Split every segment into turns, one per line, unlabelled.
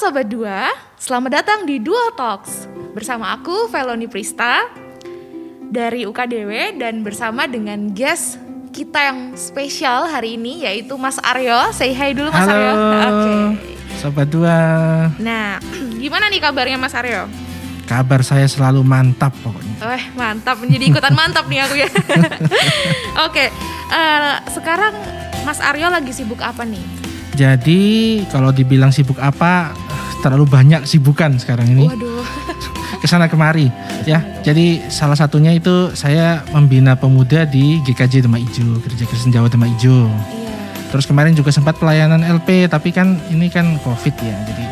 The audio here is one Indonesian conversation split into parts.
Sobat Dua, selamat datang di Dual Talks Bersama aku, Veloni Prista Dari UKDW dan bersama dengan guest kita yang spesial hari ini Yaitu Mas Aryo Say hi dulu Mas
Halo,
Aryo Oke.
Sobat Dua.
Nah, gimana nih kabarnya Mas Aryo?
Kabar saya selalu mantap pokoknya.
Wah mantap, menjadi ikutan mantap nih aku ya Oke, eh, sekarang Mas Aryo lagi sibuk apa nih?
Jadi kalau dibilang sibuk apa, terlalu banyak sibukan sekarang ini.
Waduh
Ke sana kemari ya. Jadi salah satunya itu saya membina pemuda di GKJ Demak Ijo, Gereja Kristen Jawa Demak Ijo.
Iya
Terus kemarin juga sempat pelayanan LP, tapi kan ini kan COVID ya, jadi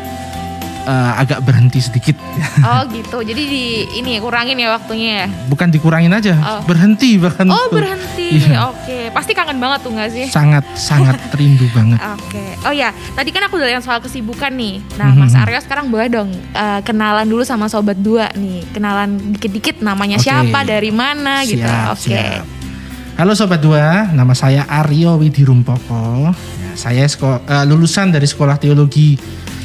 eh, agak berhenti sedikit.
Oh gitu, jadi di ini kurangin ya waktunya ya?
Bukan dikurangin aja,
Oh.
berhenti bahkan.
Oh berhenti,
Iya.
oke. Pasti kangen banget tuh gak sih?
Sangat sangat rindu banget.
Oke. Oh ya, tadi kan aku udah yang soal kesibukan nih. Nah, Mas
Mhm.
Aryo sekarang boleh dong eh, kenalan dulu sama sobat dua nih. Kenalan dikit-dikit namanya
Oke.
siapa, dari mana gitu.
Siap,
Oke.
siap. Halo Sobat Dua, nama saya Aryo Widirumpoko. Ya, saya seko- eh, lulusan dari Sekolah Teologi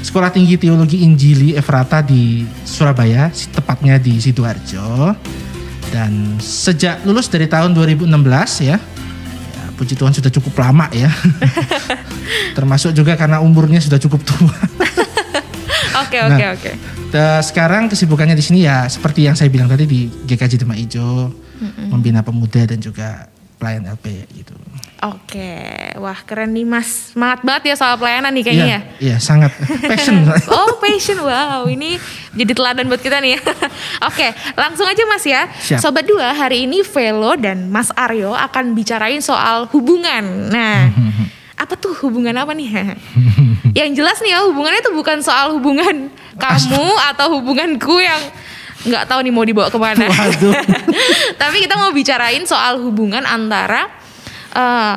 Sekolah Tinggi Teologi Injili Efrata di Surabaya, tepatnya di Sidoarjo. Dan sejak lulus dari tahun 2016 ya, ya puji Tuhan sudah cukup lama ya. Termasuk juga karena umurnya sudah cukup tua.
Oke,
Nah.
oke, oke.
Nah, sekarang kesibukannya di sini ya seperti yang saya bilang tadi di GKJ Demak Ijo, membina pemuda dan juga pelayan LP gitu.
Oke. Wah, keren nih Mas. Semangat banget ya soal pelayanan nih kayaknya ya.
Iya, iya sangat passion.
Oh passion, wow ini jadi teladan buat kita nih. Oke, langsung aja Mas ya.
Siap.
Sobat dua hari ini Velo dan Mas Aryo akan bicarain soal hubungan. Nah, apa tuh hubungan apa nih? yang jelas nih ya hubungannya tuh bukan soal hubungan kamu atau hubunganku yang nggak tahu nih mau dibawa ke mana.
Waduh.
Tapi kita mau bicarain soal hubungan antara eh,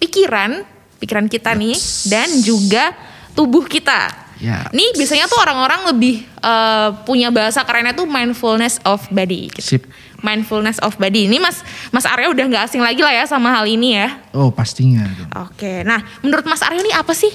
pikiran, pikiran kita nih, dan juga tubuh kita.
Ya.
Nih biasanya tuh orang-orang lebih eh, punya bahasa kerennya tuh mindfulness of body. gitu.
Sip.
Mindfulness of body. Ini Mas Mas Aryo udah nggak asing lagi lah ya sama hal ini ya.
Oh pastinya.
Oke. Nah, menurut Mas Aryo ini apa sih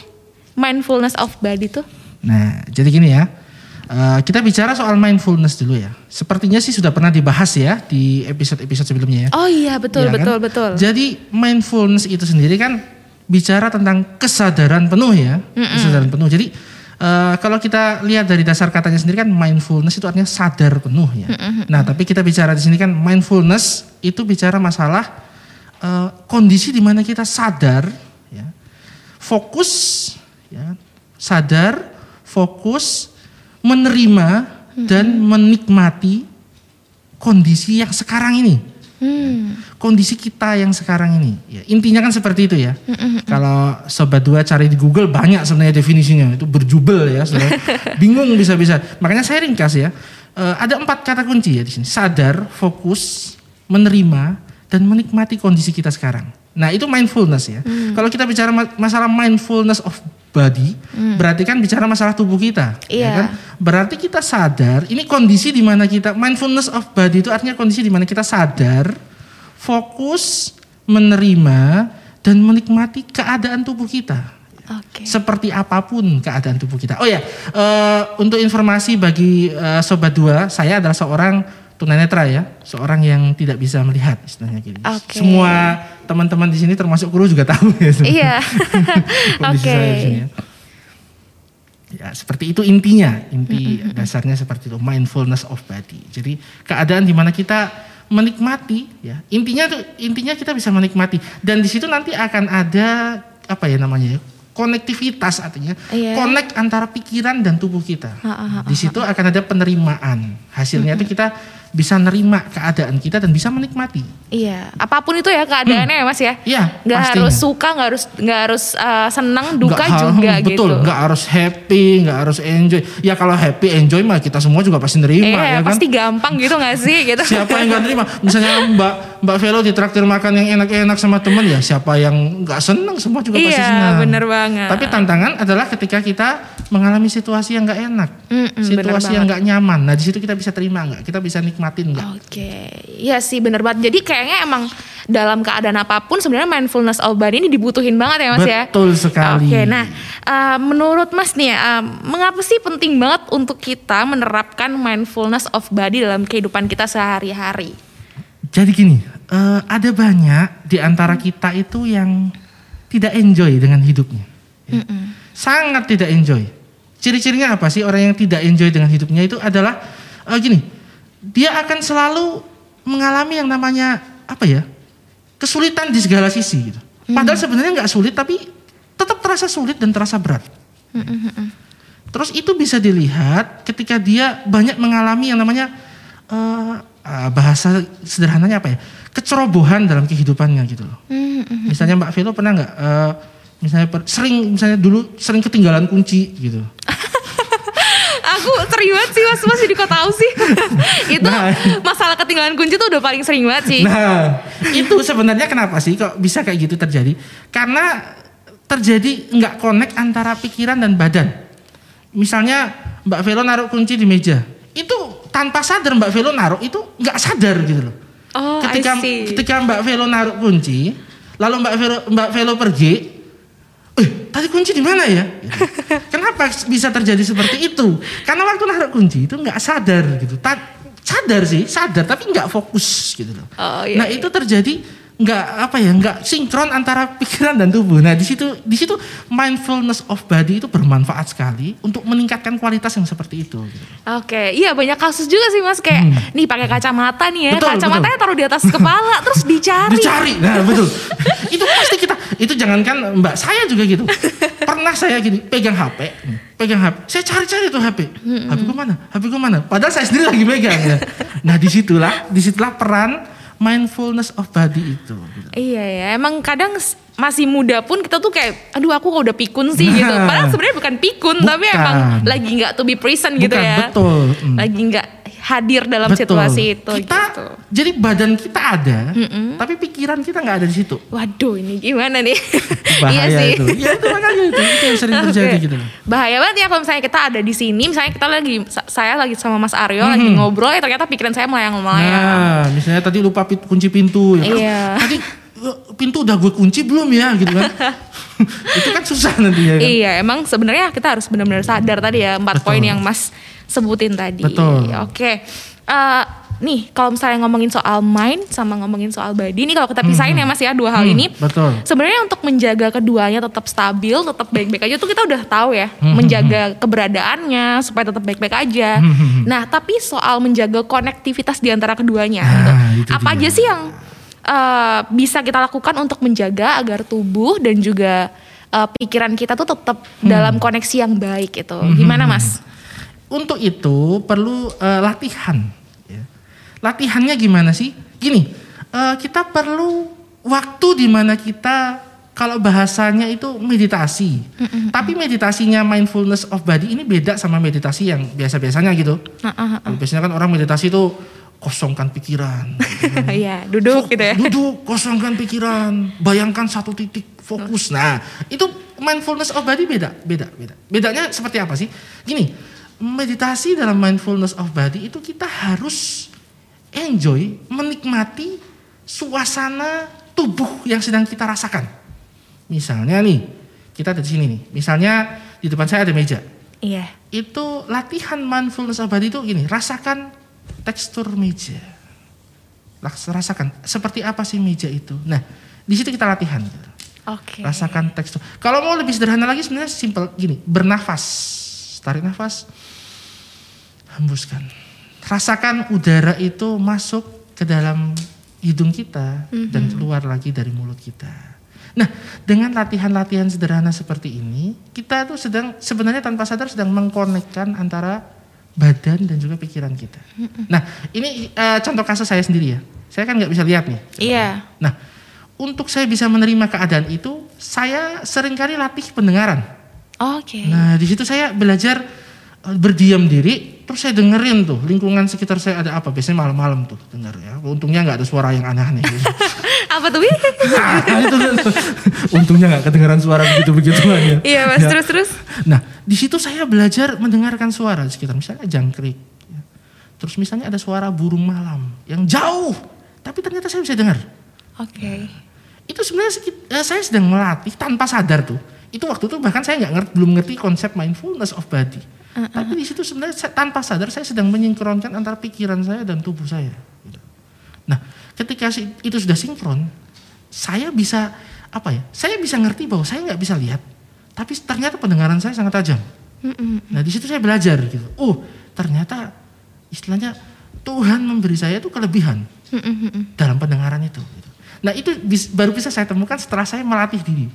mindfulness of body tuh?
Nah jadi gini ya. Eh, kita bicara soal mindfulness dulu ya. Sepertinya sih sudah pernah dibahas ya di episode-episode sebelumnya ya.
Oh iya betul
Iya kan?
betul betul.
Jadi mindfulness itu sendiri kan bicara tentang kesadaran penuh ya, kesadaran penuh. Jadi eh, kalau kita lihat dari dasar katanya sendiri kan mindfulness itu artinya sadar penuh ya. Nah tapi kita bicara di sini kan mindfulness itu bicara masalah eh, kondisi di mana kita sadar, ya, fokus, ya, sadar, fokus, menerima dan menikmati kondisi yang sekarang ini
Hmm.
kondisi kita yang sekarang ini. Ya, intinya kan seperti itu ya. Kalau sobat dua cari di Google banyak sebenarnya definisinya itu berjubel ya, sebenarnya. bingung bisa-bisa. Makanya saya ringkas ya. Eh, ada empat kata kunci ya di sini: sadar, fokus, menerima, dan menikmati kondisi kita sekarang. Nah itu mindfulness ya. Kalau kita bicara ma- masalah mindfulness of body, berarti kan bicara masalah tubuh kita. ya
Iya.
kan? Berarti kita sadar, ini kondisi di mana kita mindfulness of body itu artinya kondisi di mana kita sadar, fokus, menerima dan menikmati keadaan tubuh kita.
Oke.
Seperti apa pun keadaan tubuh kita. Oh ya, eh, untuk informasi bagi eh, sobat dua, saya adalah seorang tunanetra ya, seorang yang tidak bisa melihat istilahnya gitu.
Oke.
Semua teman-teman di sini termasuk kru juga tahu ya.
Iya. Oke.
sini ya. Ya, seperti itu intinya. Inti dasarnya seperti itu, mindfulness of body. Jadi keadaan di mana kita menikmati ya. Intinya tuh intinya kita bisa menikmati dan di situ nanti akan ada apa ya namanya ya? konektivitas artinya
Iya.
connect antara pikiran dan tubuh kita.
Ha, ha, ha,
Di situ akan ada penerimaan. Hasilnya itu kita bisa nerima keadaan kita dan bisa menikmati.
Iya, apa pun itu ya keadaannya ya Mas ya.
Iya,
Nggak
pastinya.
harus suka, nggak harus nggak harus uh, senang, duka
ha-
juga
betul,
gitu.
nggak harus happy, nggak harus enjoy. Ya kalau happy enjoy mah kita semua juga pasti nerima
Iya,
ya kan.
pasti gampang gitu nggak sih gitu.
Siapa yang nggak nerima? Misalnya Mbak Mbak Velo ditraktir makan yang enak-enak sama teman ya siapa yang nggak senang semua juga pasti
Iya,
senang.
bener banget.
Tapi tantangan adalah ketika kita mengalami situasi yang nggak enak,
Mm-mm, bener
situasi yang nggak nyaman. Nah di situ kita bisa terima nggak? Kita bisa nikmatin nggak?
Oke, iya sih bener banget. Jadi kayaknya emang dalam keadaan apa pun sebenarnya mindfulness of body ini dibutuhin banget ya mas ya.
Betul sekali.
Oke, nah uh, menurut mas nih, ya, uh, mengapa sih penting banget untuk kita menerapkan mindfulness of body dalam kehidupan kita sehari-hari?
Jadi gini, eh, ada banyak di antara kita itu yang tidak enjoy dengan hidupnya. ya. Sangat tidak enjoy. Ciri-cirinya apa sih orang yang tidak enjoy dengan hidupnya itu adalah eh, gini, dia akan selalu mengalami yang namanya apa ya? kesulitan di segala sisi gitu. Padahal sebenarnya nggak sulit tapi tetap terasa sulit dan terasa berat. Terus itu bisa dilihat ketika dia banyak mengalami yang namanya eh, ah, bahasa sederhananya apa ya kecerobohan dalam kehidupannya gitu loh. Misalnya Mbak Velo pernah nggak eh, misalnya per- sering misalnya dulu sering ketinggalan kunci gitu.
Aku sering banget sih mas, mas jadi kok tahu sih. itu
Nah.
masalah ketinggalan kunci tuh udah paling sering banget sih.
Nah itu sebenarnya kenapa sih kok bisa kayak gitu terjadi? Karena terjadi nggak connect antara pikiran dan badan. Misalnya Mbak Velo naruh kunci di meja, itu tanpa sadar Mbak Velo naruh itu nggak sadar gitu loh.
Oh,
ketika ketika Mbak Velo naruh kunci, lalu Mbak Velo Mbak Velo pergi, eh tadi kunci di mana ya? Gitu. Kenapa bisa terjadi seperti itu? Karena waktu naruh kunci itu nggak sadar gitu. Ta- sadar sih, sadar tapi nggak fokus gitu loh.
Oh, iya,
nah itu terjadi nggak apa ya nggak sinkron antara pikiran dan tubuh. Nah di situ di situ mindfulness of body itu bermanfaat sekali untuk meningkatkan kualitas yang seperti itu. gitu.
Oke, iya banyak kasus juga sih mas kayak nih pakai kacamata nih ya,
Hmm. Betul,
kacamatanya taruh di atas kepala terus dicari.
Dicari. Nah, betul. itu pasti kita itu jangankan Mbak saya juga gitu. Pernah saya gini pegang HP, pegang HP. Saya cari-cari tuh HP. HP ku mana? HP ku mana? Padahal saya sendiri lagi megang ya. Nah, di situlah di situlah peran mindfulness of body itu. gitu.
Iya ya, emang kadang masih muda pun kita tuh kayak, aduh aku kok udah pikun sih gitu.
Nah.
Padahal sebenarnya bukan pikun, tapi
Bukan.
emang lagi nggak to be present gitu
Bukan,
ya.
betul. Hmm.
Lagi nggak hadir dalam
Betul.
situasi itu
Kita
gitu.
jadi badan kita ada, tapi pikiran kita nggak ada di situ.
Waduh, ini gimana nih?
Bahaya
iya sih.
itu. Ya itu makanya itu, itu yang sering terjadi
Oke.
gitu.
Bahaya banget ya kalau misalnya kita ada di sini, misalnya kita lagi sa- saya lagi sama Mas Aryo lagi
Mhm.
ngobrol, ya ternyata pikiran saya melayang-melayang.
Nah, misalnya tadi lupa kunci pintu. Ya.
Iya.
Tadi eh, pintu udah gue kunci belum ya gitu kan. itu kan susah nantinya kan.
Iya, emang sebenarnya kita harus benar-benar sadar tadi ya empat poin yang Mas sebutin tadi.
Betul.
Oke. Eh, nih kalau misalnya ngomongin soal mind sama ngomongin soal body, nih kalau kita pisahin ya Mas ya dua hal
Hmm,
ini.
betul.
Sebenarnya untuk menjaga keduanya tetap stabil, tetap baik-baik aja tuh kita udah tahu ya,
Hmm,
menjaga keberadaannya supaya tetap baik-baik aja.
Hmm,
Nah, tapi soal menjaga konektivitas di antara keduanya,
Ah,
gitu.
itu
apa
dia.
aja sih yang eh, bisa kita lakukan untuk menjaga agar tubuh dan juga eh, pikiran kita tuh tetap
Hmm.
dalam koneksi yang baik itu. Gimana, Mas?
Untuk itu perlu eh, latihan. ya. Latihannya gimana sih? Gini, eh, kita perlu waktu di mana kita kalau bahasanya itu meditasi. Tapi meditasinya mindfulness of body ini beda sama meditasi yang biasa-biasanya gitu.
Ah,
Kalau Biasanya kan orang meditasi itu kosongkan pikiran.
Iya, duduk gitu ya.
Duduk, kosongkan pikiran, bayangkan satu titik fokus. Nah, itu mindfulness of body beda, beda, beda. Bedanya seperti apa sih? Gini, meditasi dalam mindfulness of body itu kita harus enjoy, menikmati suasana tubuh yang sedang kita rasakan. Misalnya nih, kita ada di sini nih. Misalnya di depan saya ada meja.
Iya.
Itu latihan mindfulness of body itu gini, rasakan tekstur meja. Rasakan seperti apa sih meja itu. Nah, di situ kita latihan. gitu.
Oke.
Rasakan tekstur. Kalau mau lebih sederhana lagi sebenarnya simpel gini, bernafas. Tarik nafas. Hembuskan. Rasakan udara itu masuk ke dalam hidung kita dan keluar lagi dari mulut kita. Nah, dengan latihan-latihan sederhana seperti ini, kita tuh sedang sebenarnya tanpa sadar sedang mengkonekkan antara badan dan juga pikiran kita. Nah, ini eh, contoh kasus saya sendiri ya. Saya kan nggak bisa lihat nih.
Iya.
Nah, untuk saya bisa menerima keadaan itu, saya sering kali latih pendengaran.
Oke.
Nah, di situ saya belajar eh, berdiam diri terus saya dengerin tuh lingkungan sekitar saya ada apa. Biasanya malam-malam tuh denger ya. Untungnya nggak ada suara yang aneh-aneh. Gitu.
Apa tuh?
Nah, itu kan. Untungnya nggak kedengaran suara begitu-begituan ya.
Iya mas,
Ya.
terus terus.
Nah, di situ saya belajar mendengarkan suara di sekitar, misalnya jangkrik. ya. Terus misalnya ada suara burung malam yang jauh, tapi ternyata saya bisa dengar.
Oke.
Itu sebenarnya sekit- eh, saya sedang melatih tanpa sadar tuh. Itu waktu itu bahkan saya nggak ngerti, belum ngerti konsep mindfulness of body. Tapi di situ sebenarnya saya- tanpa sadar saya sedang menyingkronkan antara pikiran saya dan tubuh saya. gitu. Nah, ketika itu sudah sinkron, saya bisa apa ya? Saya bisa ngerti bahwa saya nggak bisa lihat, tapi ternyata pendengaran saya sangat tajam. Nah di situ saya belajar gitu. Oh ternyata istilahnya Tuhan memberi saya itu kelebihan dalam pendengaran itu. gitu. Nah itu bis- baru bisa saya temukan setelah saya melatih diri.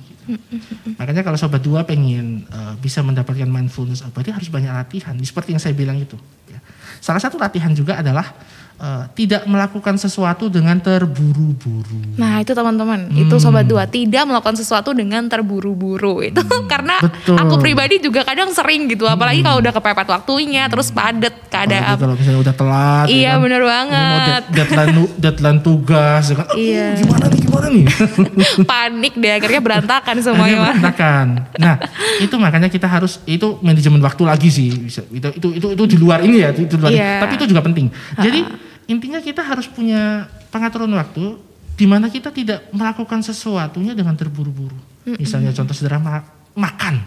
Makanya kalau sobat dua pengen eh, bisa mendapatkan mindfulness berarti harus banyak latihan. Seperti yang saya bilang itu. ya. Salah satu latihan juga adalah eh, tidak melakukan sesuatu dengan terburu-buru.
Nah itu teman-teman, itu
Hmm.
sobat dua tidak melakukan sesuatu dengan terburu-buru itu karena
betul. Hmm.
aku pribadi juga kadang sering gitu, apalagi kalau udah kepepet waktunya, terus padet keadaan.
kalau misalnya udah telat. ya
Iya,
kan.
bener
Ini mau
banget.
dead- deadline, deadline tugas. ya kan.
Iya.
Gimana nih, gimana nih?
Panik deh, akhirnya berantakan
Akhirnya
semuanya. Mas.
berantakan. Nah, itu makanya kita harus itu manajemen waktu lagi sih. Itu itu itu, itu di luar ini ya, itu di luar.
Iya.
Tapi itu juga penting. Jadi intinya kita harus punya pengaturan waktu di mana kita tidak melakukan sesuatunya dengan terburu-buru. Misalnya contoh sederhana makan.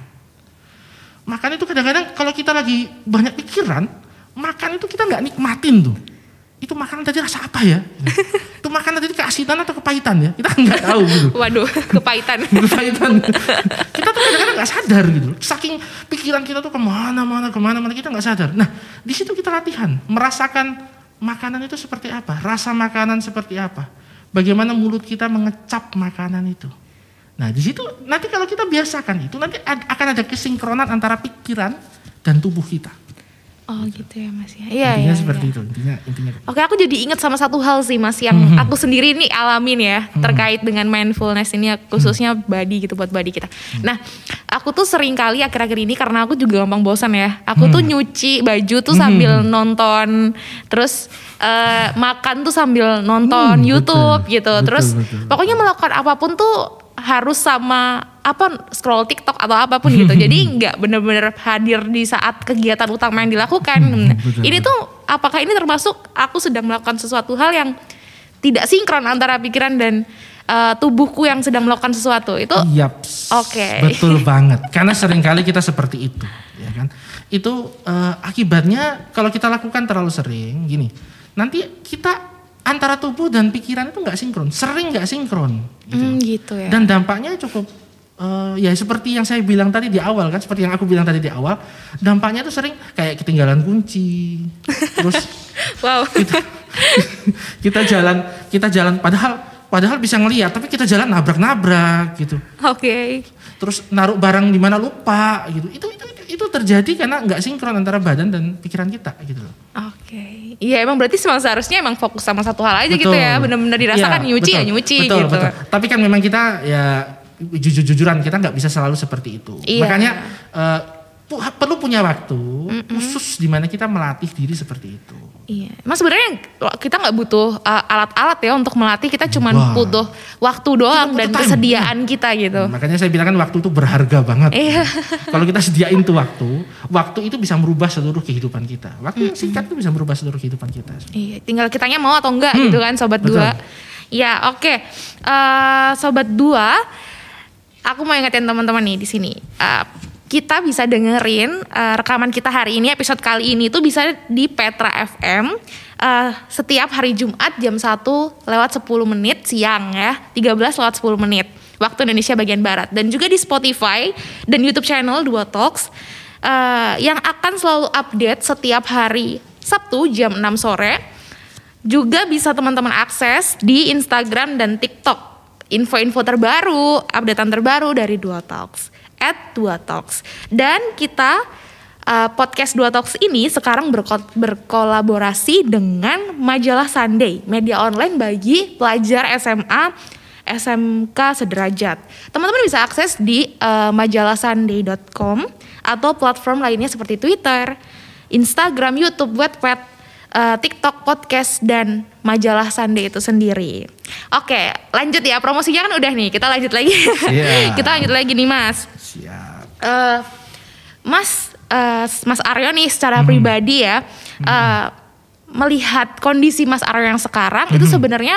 Makan itu kadang-kadang kalau kita lagi banyak pikiran, makan itu kita nggak nikmatin tuh. Itu makanan tadi rasa apa ya? itu makanan tadi keasinan atau kepahitan ya? Kita nggak tahu gitu
Waduh, kepahitan.
berkaitan. kita tuh kadang-kadang nggak sadar gitu. Saking pikiran kita tuh ke mana-mana, ke mana-mana kita nggak sadar. Nah, di situ kita latihan, merasakan makanan itu seperti apa, rasa makanan seperti apa, bagaimana mulut kita mengecap makanan itu. Nah, di situ nanti kalau kita biasakan itu, nanti akan ada kesinkronan antara pikiran dan tubuh kita.
Oh gitu ya mas ya. Iya
intinya
iya.
seperti
iya.
itu. Intinya, intinya.
Oke, aku jadi ingat sama satu hal sih Mas yang
Hmm.
aku sendiri nih alamin ya terkait dengan mindfulness ini khususnya body gitu buat body kita.
Hmm.
Nah, aku tuh sering kali akhir-akhir ini karena aku juga gampang bosan ya. Aku tuh
Hmm.
nyuci baju tuh sambil nonton terus eh, makan tuh sambil nonton
Hmm,
YouTube
betul.
gitu.
Betul,
terus
betul.
pokoknya melakukan apa pun tuh harus sama apa scroll TikTok atau apa pun gitu. Jadi nggak bener-bener hadir di saat kegiatan utama yang dilakukan. Nah,
betul,
ini tuh apakah ini termasuk aku sedang melakukan sesuatu hal yang tidak sinkron antara pikiran dan eh, tubuhku yang sedang melakukan sesuatu itu
Yaps.
Oke.
Betul banget. Karena sering kali kita seperti itu, ya kan? Itu eh, akibatnya kalau kita lakukan terlalu sering, gini. Nanti kita antara tubuh dan pikiran itu nggak sinkron, sering nggak sinkron. Gitu.
Hmm, gitu ya.
Dan dampaknya cukup eh, ya seperti yang saya bilang tadi di awal kan, seperti yang aku bilang tadi di awal, dampaknya itu sering kayak ketinggalan kunci, terus
wow.
kita, kita jalan kita jalan padahal padahal bisa ngeliat tapi kita jalan nabrak-nabrak gitu
Oke.
terus naruh barang di mana lupa gitu itu itu itu, terjadi karena nggak sinkron antara badan dan pikiran kita gitu loh
Oke. Iya emang berarti memang seharusnya emang fokus sama satu hal aja gitu
Betul.
ya. Bener-bener dirasakan
Iya,
nyuci ya
betul,
nyuci
betul,
gitu.
betul. tapi kan memang kita ya jujur-jujuran kita nggak bisa selalu seperti itu
Iya.
makanya eh, pu- perlu punya waktu khusus di mana kita melatih diri seperti itu
Iya, mas sebenarnya kita nggak butuh uh, alat-alat ya untuk melatih, kita cuma butuh waktu doang
butuh
dan
time.
kesediaan kita gitu.
makanya saya bilang kan waktu itu berharga banget
Iya.
Kalau kita sediain tuh waktu, waktu itu bisa merubah seluruh kehidupan kita. Waktu yang singkat itu bisa merubah seluruh kehidupan kita.
Iya, tinggal kitanya mau atau enggak
Hmm,
gitu kan sobat
betul.
dua. Ya, oke. Eh, sobat dua, aku mau ingetin teman-teman nih di sini. Eh, kita bisa dengerin eh, rekaman kita hari ini episode kali ini tuh bisa di Petra FM eh, setiap hari Jumat jam 1 lewat 10 menit siang ya 13 lewat 10 menit waktu Indonesia bagian barat dan juga di Spotify dan YouTube channel Dua Talks eh, yang akan selalu update setiap hari Sabtu jam 6 sore juga bisa teman-teman akses di Instagram dan TikTok. Info-info terbaru, updatean terbaru dari Dua Talks. At Dua Talks. Dan kita uh, podcast Dua Talks ini sekarang berko- berkolaborasi dengan majalah Sunday, media online bagi pelajar SMA SMK sederajat. Teman-teman bisa akses di uh, majalahsunday.com atau platform lainnya seperti Twitter, Instagram, YouTube, Wattpad, uh, TikTok, podcast dan majalah Sunday itu sendiri. Oke, lanjut ya promosinya kan udah nih. Kita lanjut lagi.
Iya.
kita lanjut lagi nih Mas.
Siap.
Eh, Mas eh, Mas Aryo nih secara
Hmm.
pribadi ya eh, melihat kondisi Mas Aryo yang sekarang itu
Hmm.
sebenarnya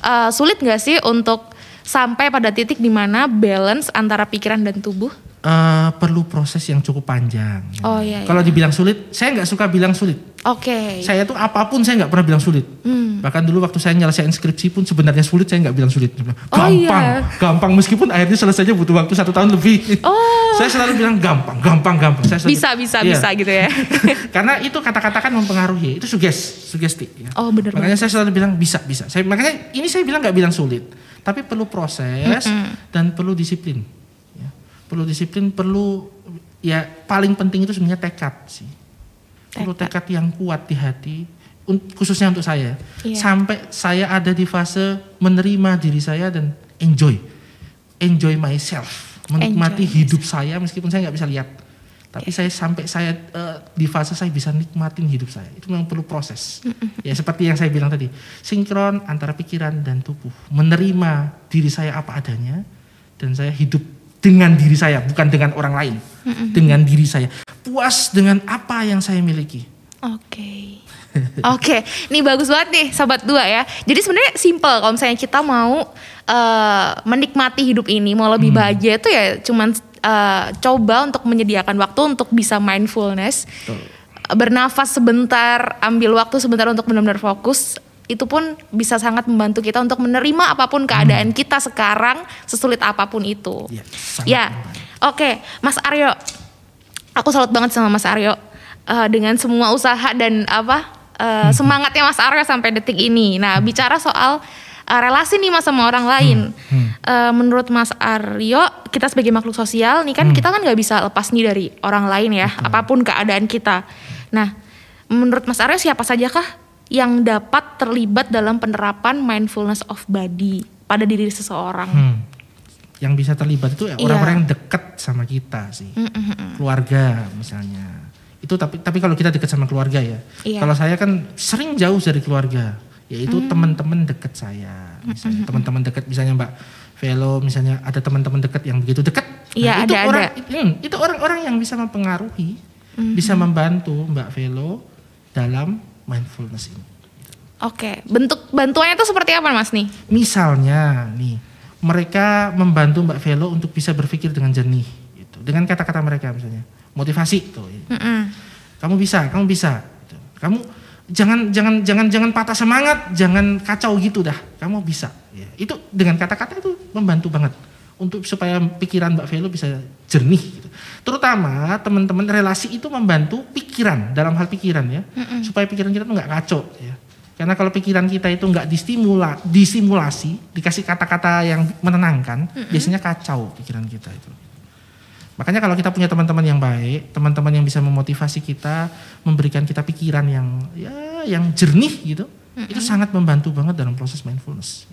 eh, sulit nggak sih untuk sampai pada titik di mana balance antara pikiran dan tubuh?
Eh, perlu proses yang cukup panjang.
Oh, iya,
Kalau dibilang sulit, saya nggak suka bilang sulit.
Oke.
Saya tuh apa pun saya nggak pernah bilang sulit.
Hmm.
Bahkan dulu waktu saya nyelesain skripsi pun sebenarnya sulit saya nggak bilang sulit. Gampang,
Oh, iya.
gampang meskipun akhirnya selesainya butuh waktu satu tahun lebih.
Oh.
saya selalu bilang gampang, gampang, gampang. Saya selalu-
Bisa bisa
Iya.
bisa gitu ya.
Karena itu kata-kata kan mempengaruhi, itu suges, sugesti. Ya.
Oh, bener
Makanya saya selalu bilang bisa, bisa. Saya makanya ini saya bilang nggak bilang sulit, tapi perlu proses dan perlu disiplin. Perlu disiplin, perlu ya paling penting itu sebenarnya tekad sih. Perlu tekad yang kuat di hati, khususnya untuk saya.
Iya.
Sampai saya ada di fase menerima diri saya dan enjoy, enjoy myself, menikmati
Enjoy
hidup saya meskipun saya nggak bisa lihat. Tapi saya sampai saya eh, di fase saya bisa nikmatin hidup saya. Itu memang perlu proses. Ya seperti yang saya bilang tadi, sinkron antara pikiran dan tubuh, menerima diri saya apa adanya dan saya hidup dengan diri saya, bukan dengan orang lain. Dengan diri saya. Puas dengan apa yang saya miliki.
Oke. Oke, ini bagus banget nih sobat dua ya. Jadi sebenarnya simple kalau misalnya kita mau eh, menikmati hidup ini, mau lebih
Hmm.
bahagia itu ya cuman eh, coba untuk menyediakan waktu untuk bisa mindfulness.
Betul.
Bernafas sebentar, ambil waktu sebentar untuk benar-benar fokus. Itu pun bisa sangat membantu kita untuk menerima apa pun keadaan kita sekarang sesulit apa pun itu.
Ya, sangat
Ya,
membantu.
oke, Mas Aryo, aku salut banget sama Mas Aryo eh, dengan semua usaha dan apa eh, semangatnya Mas Aryo sampai detik ini. Nah, bicara soal eh, relasi nih Mas sama orang lain, Eh, menurut Mas Aryo, kita sebagai makhluk sosial nih kan kita kan nggak bisa lepas nih dari orang lain ya, apa pun keadaan kita. Nah, menurut Mas Aryo siapa sajakah yang dapat terlibat dalam penerapan mindfulness of body pada diri seseorang?
Hmm. Yang bisa terlibat itu ya
Iya.
orang-orang yang dekat sama kita sih. Keluarga misalnya. Itu tapi tapi kalau kita dekat sama keluarga ya.
Iya.
Kalau saya kan sering jauh dari keluarga, yaitu
Hmm.
teman-teman dekat saya. Misalnya teman-teman dekat misalnya Mbak Velo misalnya ada teman-teman dekat yang begitu dekat.
Iya,
itu
ada,
orang
ada.
hmm, itu orang-orang yang bisa mempengaruhi, bisa membantu Mbak Velo dalam mindfulness ini.
Oke, bentuk bantuannya itu seperti apa Mas nih?
Misalnya nih, mereka membantu Mbak Velo untuk bisa berpikir dengan jernih, gitu. dengan kata-kata mereka misalnya, motivasi tuh.
Mm-mm.
Kamu bisa, kamu bisa. gitu. Kamu jangan jangan jangan jangan patah semangat, jangan kacau gitu dah. Kamu bisa. Ya, itu dengan kata-kata itu membantu banget untuk supaya pikiran Mbak Velo bisa jernih. Gitu. Terutama teman-teman relasi itu membantu pikiran dalam hal pikiran ya, supaya pikiran kita tuh nggak kacau. Ya. Karena kalau pikiran kita itu nggak distimula, disimulasi, dikasih kata-kata yang menenangkan, biasanya kacau pikiran kita itu. Makanya kalau kita punya teman-teman yang baik, teman-teman yang bisa memotivasi kita, memberikan kita pikiran yang ya yang jernih gitu, itu sangat membantu banget dalam proses mindfulness.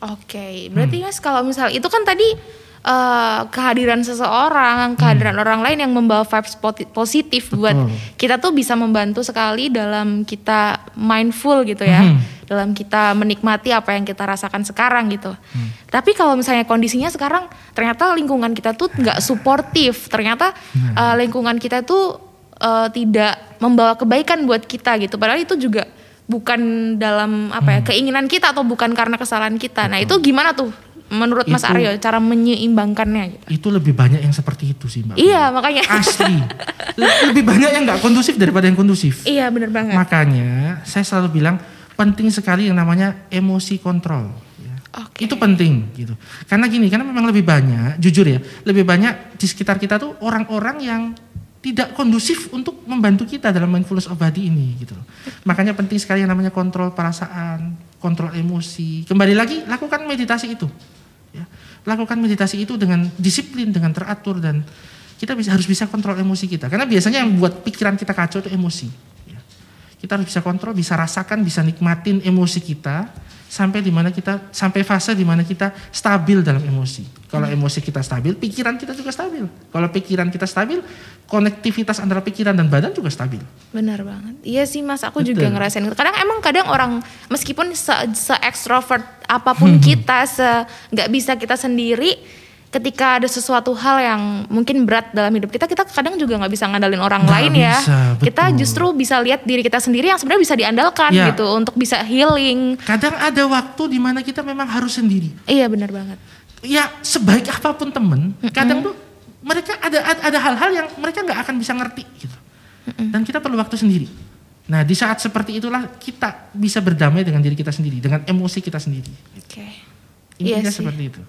Oke,
Hmm.
berarti Mas kalau misal itu kan tadi eh, kehadiran seseorang, kehadiran orang lain yang membawa vibes positif buat
Hmm. Betul.
kita tuh bisa membantu sekali dalam kita mindful gitu ya,
Hmm.
dalam kita menikmati apa yang kita rasakan sekarang gitu.
Hmm.
Tapi kalau misalnya kondisinya sekarang ternyata lingkungan kita tuh nggak suportif, ternyata
Hmm.
eh, lingkungan kita tuh eh, tidak membawa kebaikan buat kita gitu. Padahal itu juga bukan dalam apa
Hmm.
ya keinginan kita atau bukan karena kesalahan kita. Nah itu gimana tuh menurut Mas
Itu-
Aryo cara menyeimbangkannya? Gitu?
Itu lebih banyak yang seperti itu sih mbak.
Iya makanya.
Asli. Le- lebih banyak yang nggak kondusif daripada yang kondusif.
iya bener banget.
Makanya saya selalu bilang penting sekali yang namanya emosi kontrol. ya.
Oke.
Itu penting gitu. Karena gini, karena memang lebih banyak, jujur ya, lebih banyak di sekitar kita tuh orang-orang yang tidak kondusif untuk membantu kita dalam mindfulness of body ini gitu. loh. Makanya penting sekali yang namanya kontrol perasaan, kontrol emosi. Kembali lagi lakukan meditasi itu. Ya. Lakukan meditasi itu dengan disiplin, dengan teratur dan kita bisa harus bisa kontrol emosi kita. Karena biasanya yang buat pikiran kita kacau itu emosi. Kita harus bisa kontrol, bisa rasakan, bisa nikmatin emosi kita sampai di mana kita sampai fase di mana kita stabil dalam emosi. Kalau emosi kita stabil, pikiran kita juga stabil. Kalau pikiran kita stabil, konektivitas antara pikiran dan badan juga stabil.
Benar banget. Iya sih Mas, aku Betul. juga ngerasain. Kadang emang kadang orang meskipun se, se extrovert apa pun kita, se nggak bisa kita sendiri, ketika ada sesuatu hal yang mungkin berat dalam hidup kita, kita kadang juga nggak bisa ngandalin orang gak lain ya. bisa, ya. Betul. Kita justru bisa lihat diri kita sendiri yang sebenarnya bisa diandalkan ya. gitu untuk bisa healing.
Kadang ada waktu di mana kita memang harus sendiri.
Iya benar banget
ya sebaik apa pun temen, mm-hmm. kadang tuh mereka ada ada hal-hal yang mereka nggak akan bisa ngerti gitu. Mm-hmm. Dan kita perlu waktu sendiri. Nah di saat seperti itulah kita bisa berdamai dengan diri kita sendiri, dengan emosi kita sendiri. Oke. Okay. Intinya iya seperti itu.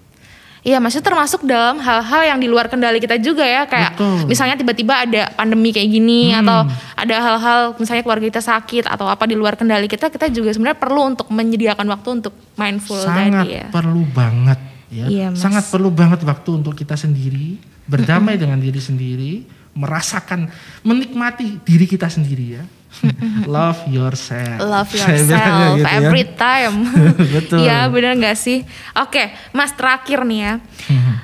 Iya, maksudnya termasuk dalam hal-hal yang di luar kendali kita juga ya, kayak Betul. misalnya tiba-tiba ada pandemi kayak gini hmm. atau ada hal-hal misalnya keluarga kita sakit atau apa di luar kendali kita, kita juga sebenarnya perlu untuk menyediakan waktu untuk mindful
Sangat tadi ya. perlu banget ya iya, sangat perlu banget waktu untuk kita sendiri berdamai dengan diri sendiri merasakan menikmati diri kita sendiri ya love yourself
love yourself gitu ya. every ya. time betul ya benar nggak sih oke mas terakhir nih ya mm-hmm.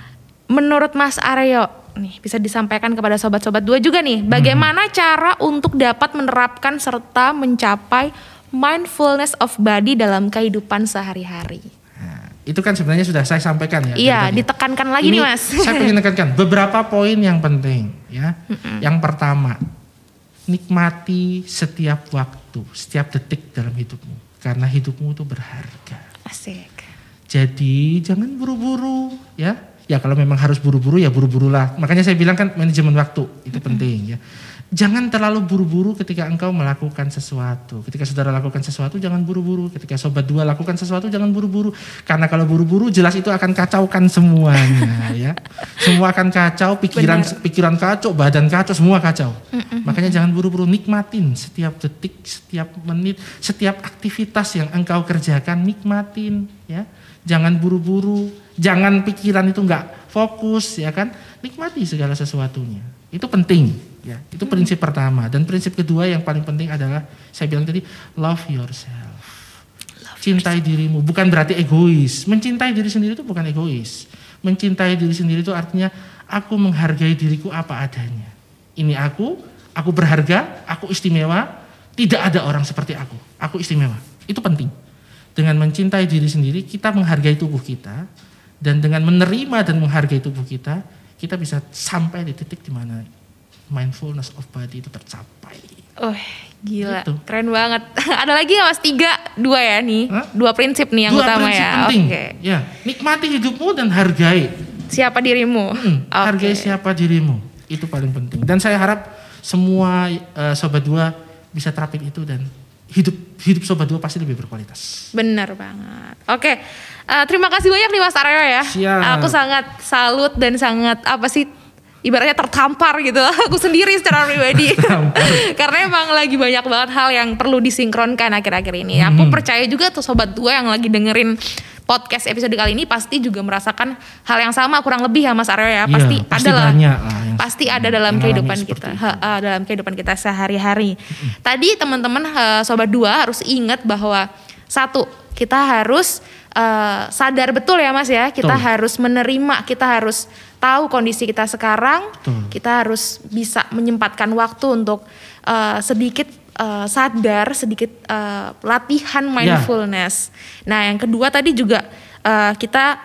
menurut mas Aryo nih bisa disampaikan kepada sobat-sobat dua juga nih bagaimana hmm. cara untuk dapat menerapkan serta mencapai mindfulness of body dalam kehidupan sehari-hari
itu kan sebenarnya sudah saya sampaikan ya.
Iya, ditekankan lagi Ini nih mas.
Saya ingin tekankan beberapa poin yang penting ya. Mm-mm. Yang pertama, nikmati setiap waktu, setiap detik dalam hidupmu, karena hidupmu itu berharga.
Asik.
Jadi jangan buru-buru ya. Ya kalau memang harus buru-buru ya buru-burulah. Makanya saya bilang kan manajemen waktu itu penting ya Jangan terlalu buru-buru ketika engkau melakukan sesuatu. Ketika saudara lakukan sesuatu jangan buru-buru. Ketika sobat dua lakukan sesuatu jangan buru-buru. Karena kalau buru-buru jelas itu akan kacaukan semuanya ya. Semua akan kacau, pikiran Benar. pikiran kacau, badan kacau, semua kacau. Makanya jangan buru-buru nikmatin setiap detik, setiap menit, setiap aktivitas yang engkau kerjakan nikmatin ya. Jangan buru-buru, jangan pikiran itu enggak fokus ya kan. Nikmati segala sesuatunya. Itu penting. Ya, itu prinsip pertama dan prinsip kedua yang paling penting adalah saya bilang tadi love yourself. Love Cintai yourself. dirimu bukan berarti egois. Mencintai diri sendiri itu bukan egois. Mencintai diri sendiri itu artinya aku menghargai diriku apa adanya. Ini aku, aku berharga, aku istimewa, tidak ada orang seperti aku. Aku istimewa. Itu penting. Dengan mencintai diri sendiri, kita menghargai tubuh kita dan dengan menerima dan menghargai tubuh kita, kita bisa sampai di titik di mana mindfulness of body itu tercapai.
Oh gila, gitu. keren banget. Ada lagi nggak mas? Tiga, dua ya nih, Hah? dua prinsip nih yang dua utama prinsip
ya. Penting. Okay. Ya, nikmati hidupmu dan hargai.
Siapa dirimu?
Hmm, okay. Hargai siapa dirimu, itu paling penting. Dan saya harap semua uh, sobat dua bisa terapin itu dan hidup hidup sobat dua pasti lebih berkualitas.
Benar banget. Oke, okay. uh, terima kasih banyak nih Mas Aryo ya. Siap. Aku sangat salut dan sangat apa sih ibaratnya tertampar gitu aku sendiri secara pribadi karena emang lagi banyak banget hal yang perlu disinkronkan akhir-akhir ini hmm. aku percaya juga tuh sobat dua yang lagi dengerin podcast episode kali ini pasti juga merasakan hal yang sama kurang lebih ya Mas Aryo ya. Pasti, ya, pasti ada lah. pasti ada dalam kehidupan kita. ha, uh, dalam kehidupan kita sehari-hari. Tadi teman-teman uh, sobat dua harus ingat bahwa satu kita harus uh, sadar betul ya Mas ya. Kita Betul. harus menerima kita harus tahu kondisi kita sekarang, Betul. kita harus bisa menyempatkan waktu untuk uh, sedikit uh, sadar, sedikit uh, latihan ya. mindfulness. Yeah. Nah, yang kedua tadi juga uh, kita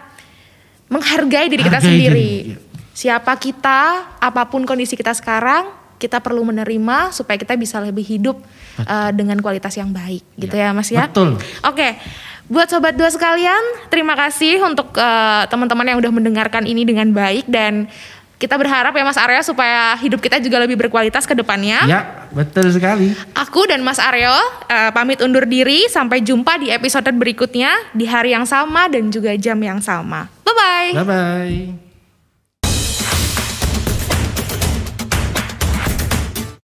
menghargai diri kita sendiri. Diri. Siapa kita, apa pun kondisi kita sekarang, kita perlu menerima supaya kita bisa lebih hidup uh, dengan kualitas yang baik, gitu ya, ya Mas ya.
Betul.
Oke. Okay. Buat sobat dua sekalian, terima kasih untuk uh, teman-teman yang udah mendengarkan ini dengan baik dan kita berharap ya Mas Aryo supaya hidup kita juga lebih berkualitas ke depannya.
Ya, betul sekali.
Aku dan Mas Aryo uh, pamit undur diri sampai jumpa di episode berikutnya di hari yang sama dan juga jam yang sama. Bye bye.
Bye bye.